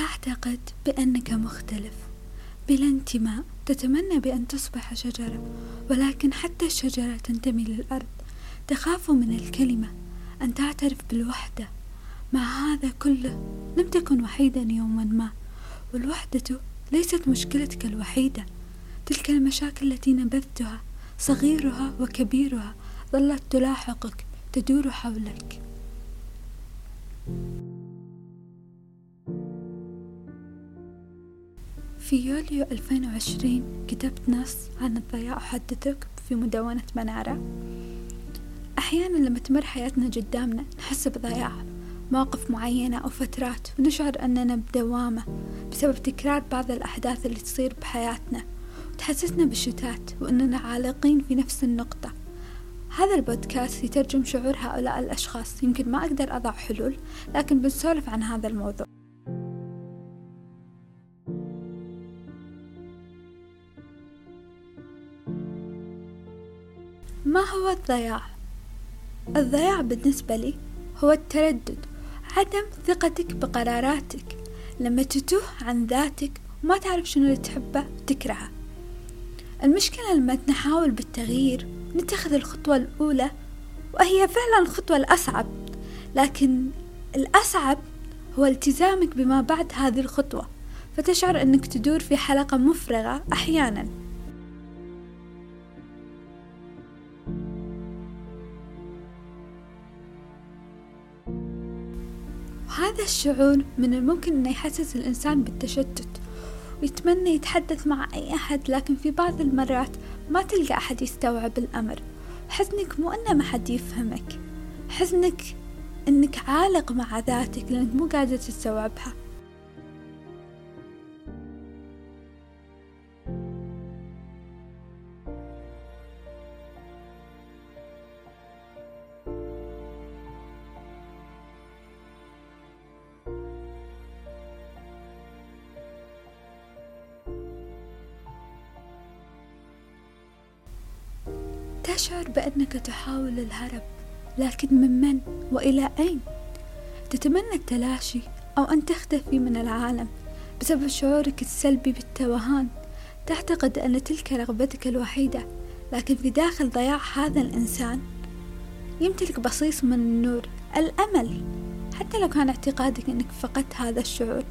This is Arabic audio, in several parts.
تعتقد بأنك مختلف بلا انتماء. تتمنى بأن تصبح شجرة ولكن حتى الشجرة تنتمي للأرض. تخاف من الكلمة أن تعترف بالوحدة. مع هذا كله لم تكن وحيدا يوما ما والوحدة ليست مشكلتك الوحيدة. تلك المشاكل التي نبذتها صغيرها وكبيرها ظلت تلاحقك تدور حولك. في يوليو 2020 كتبت نص عن الضياع أحدثك في مدونة منارة. أحيانا لما تمر حياتنا قدامنا نحس بضياع مواقف معينة أو فترات ونشعر أننا بدوامة بسبب تكرار بعض الأحداث اللي تصير بحياتنا. وتحسسنا بالشتات وأننا عالقين في نفس النقطة. هذا البودكاست يترجم شعور هؤلاء الأشخاص. يمكن ما أقدر أضع حلول لكن بنسولف عن هذا الموضوع. ما هو الضياع؟ الضياع بالنسبة لي هو التردد عدم ثقتك بقراراتك. لما تتوه عن ذاتك وما تعرف شنو اللي تحبه تكرهه. المشكلة لما نحاول بالتغيير نتخذ الخطوة الأولى وهي فعلا الخطوة الأصعب. لكن الأصعب هو التزامك بما بعد هذه الخطوة. فتشعر أنك تدور في حلقة مفرغة أحيانا. وهذا الشعور من الممكن أنه يحسس الإنسان بالتشتت ويتمنى يتحدث مع أي أحد لكن في بعض المرات ما تلقى أحد يستوعب الأمر. حزنك مو أنه ما حد يفهمك حزنك أنك عالق مع ذاتك لأنك مو قادر تستوعبها. تشعر بأنك تحاول الهرب لكن من من وإلى أين؟ تتمنى التلاشي أو أن تختفي من العالم بسبب شعورك السلبي بالتوهان. تعتقد أن تلك رغبتك الوحيدة لكن في داخل ضياع هذا الإنسان يمتلك بصيص من النور الأمل. حتى لو كان اعتقادك أنك فقدت هذا الشعور.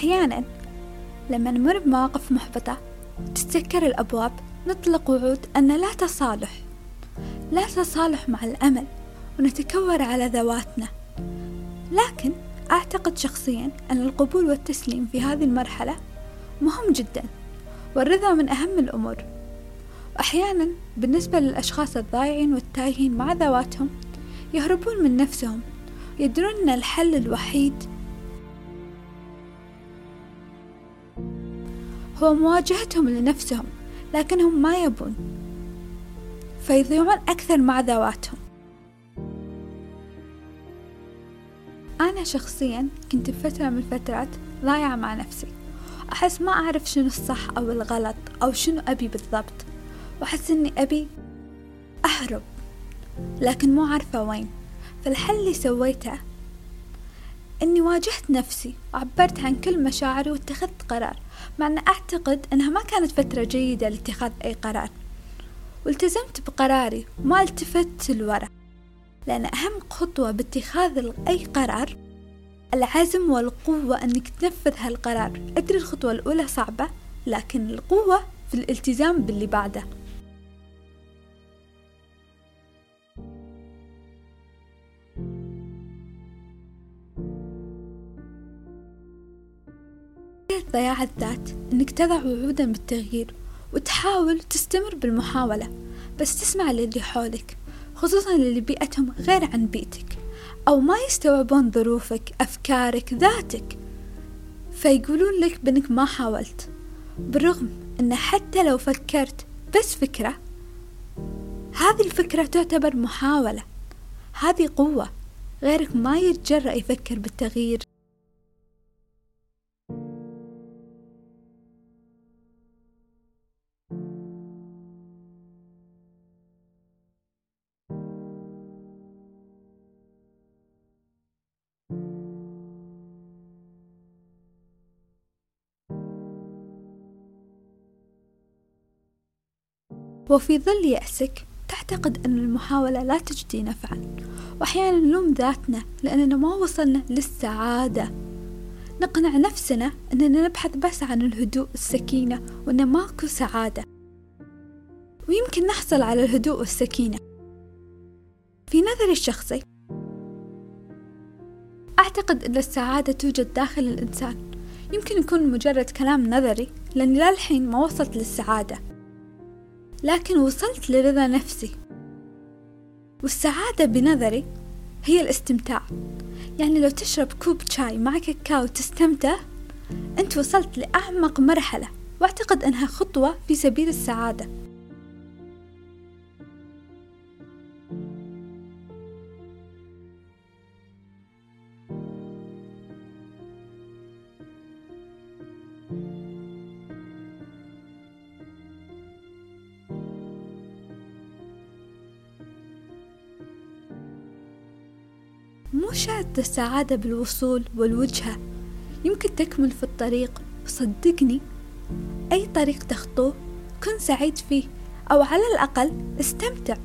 أحيانا لما نمر بمواقف محبطة تتسكر الأبواب نطلق وعود أن لا تصالح لا تصالح مع الأمل ونتكور على ذواتنا. لكن أعتقد شخصيا أن القبول والتسليم في هذه المرحلة مهم جدا والرضا من أهم الأمور. وأحيانا بالنسبة للأشخاص الضايعين والتايهين مع ذواتهم يهربون من نفسهم يدرون أن الحل الوحيد هو مواجهتهم لنفسهم لكنهم ما يبون. فيضيعون أكثر مع ذواتهم. أنا شخصيا كنت بفترة من الفترات ضايعة مع نفسي. أحس ما أعرف شنو الصح أو الغلط أو شنو أبي بالضبط. وأحس إني أبي أهرب لكن مو عارفة وين. فالحل اللي سويته إني واجهت نفسي وعبرت عن كل مشاعري واتخذت قرار مع أن أعتقد أنها ما كانت فترة جيدة لاتخاذ أي قرار. والتزمت بقراري وما التفت لورا لأن أهم خطوة باتخاذ أي قرار العزم والقوة أنك تنفذ هالقرار. أدري الخطوة الأولى صعبة لكن القوة في الالتزام باللي بعده. ضياع الذات إنك تضع وعودا بالتغيير وتحاول تستمر بالمحاولة بس تسمع للي حولك خصوصا للي بيئتهم غير عن بيئتك أو ما يستوعبون ظروفك أفكارك ذاتك. فيقولون لك بأنك ما حاولت بالرغم أن حتى لو فكرت بس فكرة هذه الفكرة تعتبر محاولة. هذه قوة غيرك ما يتجرأ يفكر بالتغيير. وفي ظل يأسك تعتقد أن المحاولة لا تجدي نفعا. وأحيانا نلوم ذاتنا لأننا ما وصلنا للسعادة. نقنع نفسنا أننا نبحث بس عن الهدوء السكينة وأن ماكو سعادة. ويمكن نحصل على الهدوء والسكينة في نظري الشخصي أعتقد أن السعادة توجد داخل الإنسان. يمكن يكون مجرد كلام نظري لأني للحين ما وصلت للسعادة. لكن وصلت لرضا نفسي. والسعادة بنظري هي الاستمتاع. يعني لو تشرب كوب شاي مع كاكاو تستمتع أنت وصلت لأعمق مرحلة. وأعتقد أنها خطوة في سبيل السعادة. مو شرط السعادة بالوصول والوجهة. يمكن تكمل في الطريق. وصدقني أي طريق تخطوه كن سعيد فيه أو على الأقل استمتع.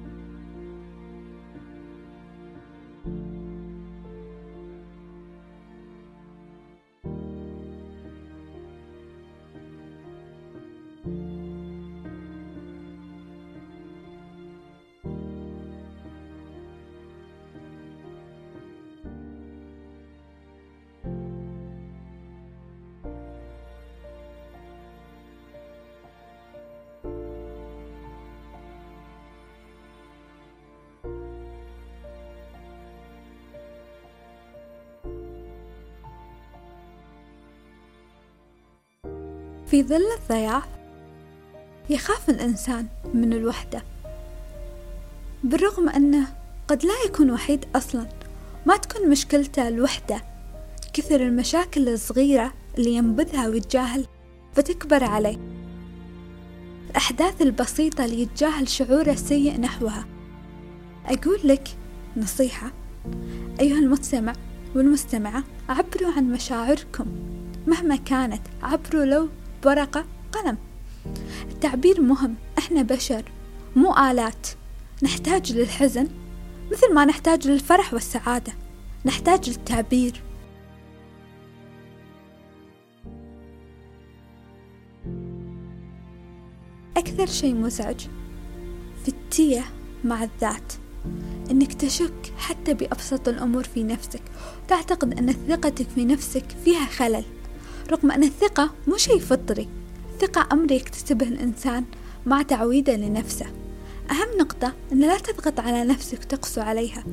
في ظل الضياع يخاف الإنسان من الوحدة بالرغم أنه قد لا يكون وحيد أصلا. ما تكون مشكلته الوحدة كثر المشاكل الصغيرة اللي ينبذها ويتجاهل فتكبر عليه. الأحداث البسيطة اللي يتجاهل شعوره السيء نحوها. أقول لك نصيحة أيها المستمع والمستمعة عبروا عن مشاعركم مهما كانت. عبروا لو بورقة قلم. التعبير مهم إحنا بشر مو آلات. نحتاج للحزن مثل ما نحتاج للفرح والسعادة. نحتاج للتعبير. أكثر شيء مزعج في التيه مع الذات إنك تشك حتى بأبسط الأمور في نفسك. تعتقد أن ثقتك في نفسك فيها خلل. رغم أن الثقة مو شيء فطري. الثقة أمر يكتسبه الإنسان مع تعويده لنفسه. أهم نقطة أن لا تضغط على نفسك تقسو عليها.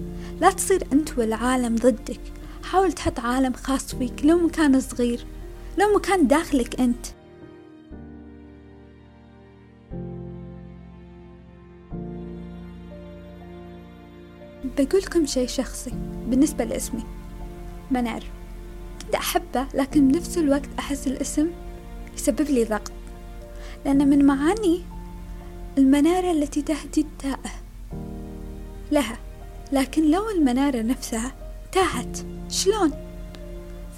لا تصير أنت والعالم ضدك. حاول تحط عالم خاص فيك لو مكان صغير لو مكان داخلك أنت. بقولكم شيء شخصي بالنسبة لاسمي. منار كنت أحبه لكن بنفس الوقت أحس الاسم يسبب لي ضغط. لأن من معاني المنارة التي تهدي التائه لها لكن لو المنارة نفسها تاهت شلون؟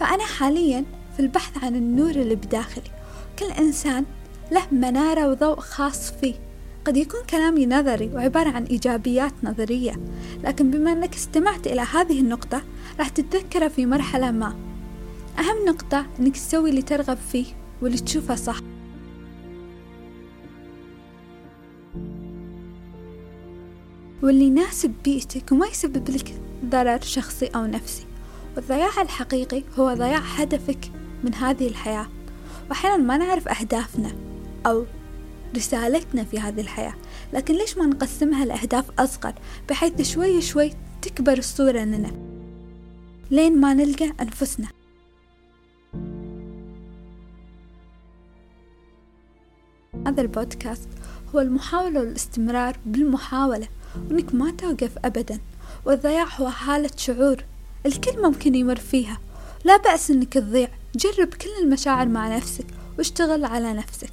فأنا حاليا في البحث عن النور اللي بداخلي. كل إنسان له منارة وضوء خاص فيه. قد يكون كلامي نظري وعبارة عن إيجابيات نظرية لكن بما أنك استمعت إلى هذه النقطة راح تتذكرها في مرحلة ما. أهم نقطة أنك تسوي اللي ترغب فيه واللي تشوفه صح. واللي يناسب بيئتك وما يسبب لك ضرر شخصي أو نفسي. والضياع الحقيقي هو ضياع هدفك من هذه الحياة. وأحيانا ما نعرف أهدافنا أو رسالتنا في هذه الحياة. لكن ليش ما نقسمها لأهداف أصغر؟ بحيث شوي شوي تكبر الصورة لنا. لين ما نلقى أنفسنا. هذا البودكاست هو المحاولة والاستمرار بالمحاولة وإنك ما توقف أبدا والضياع هو حالة شعور الكل ممكن يمر فيها. لا بأس إنك تضيع جرب كل المشاعر مع نفسك واشتغل على نفسك.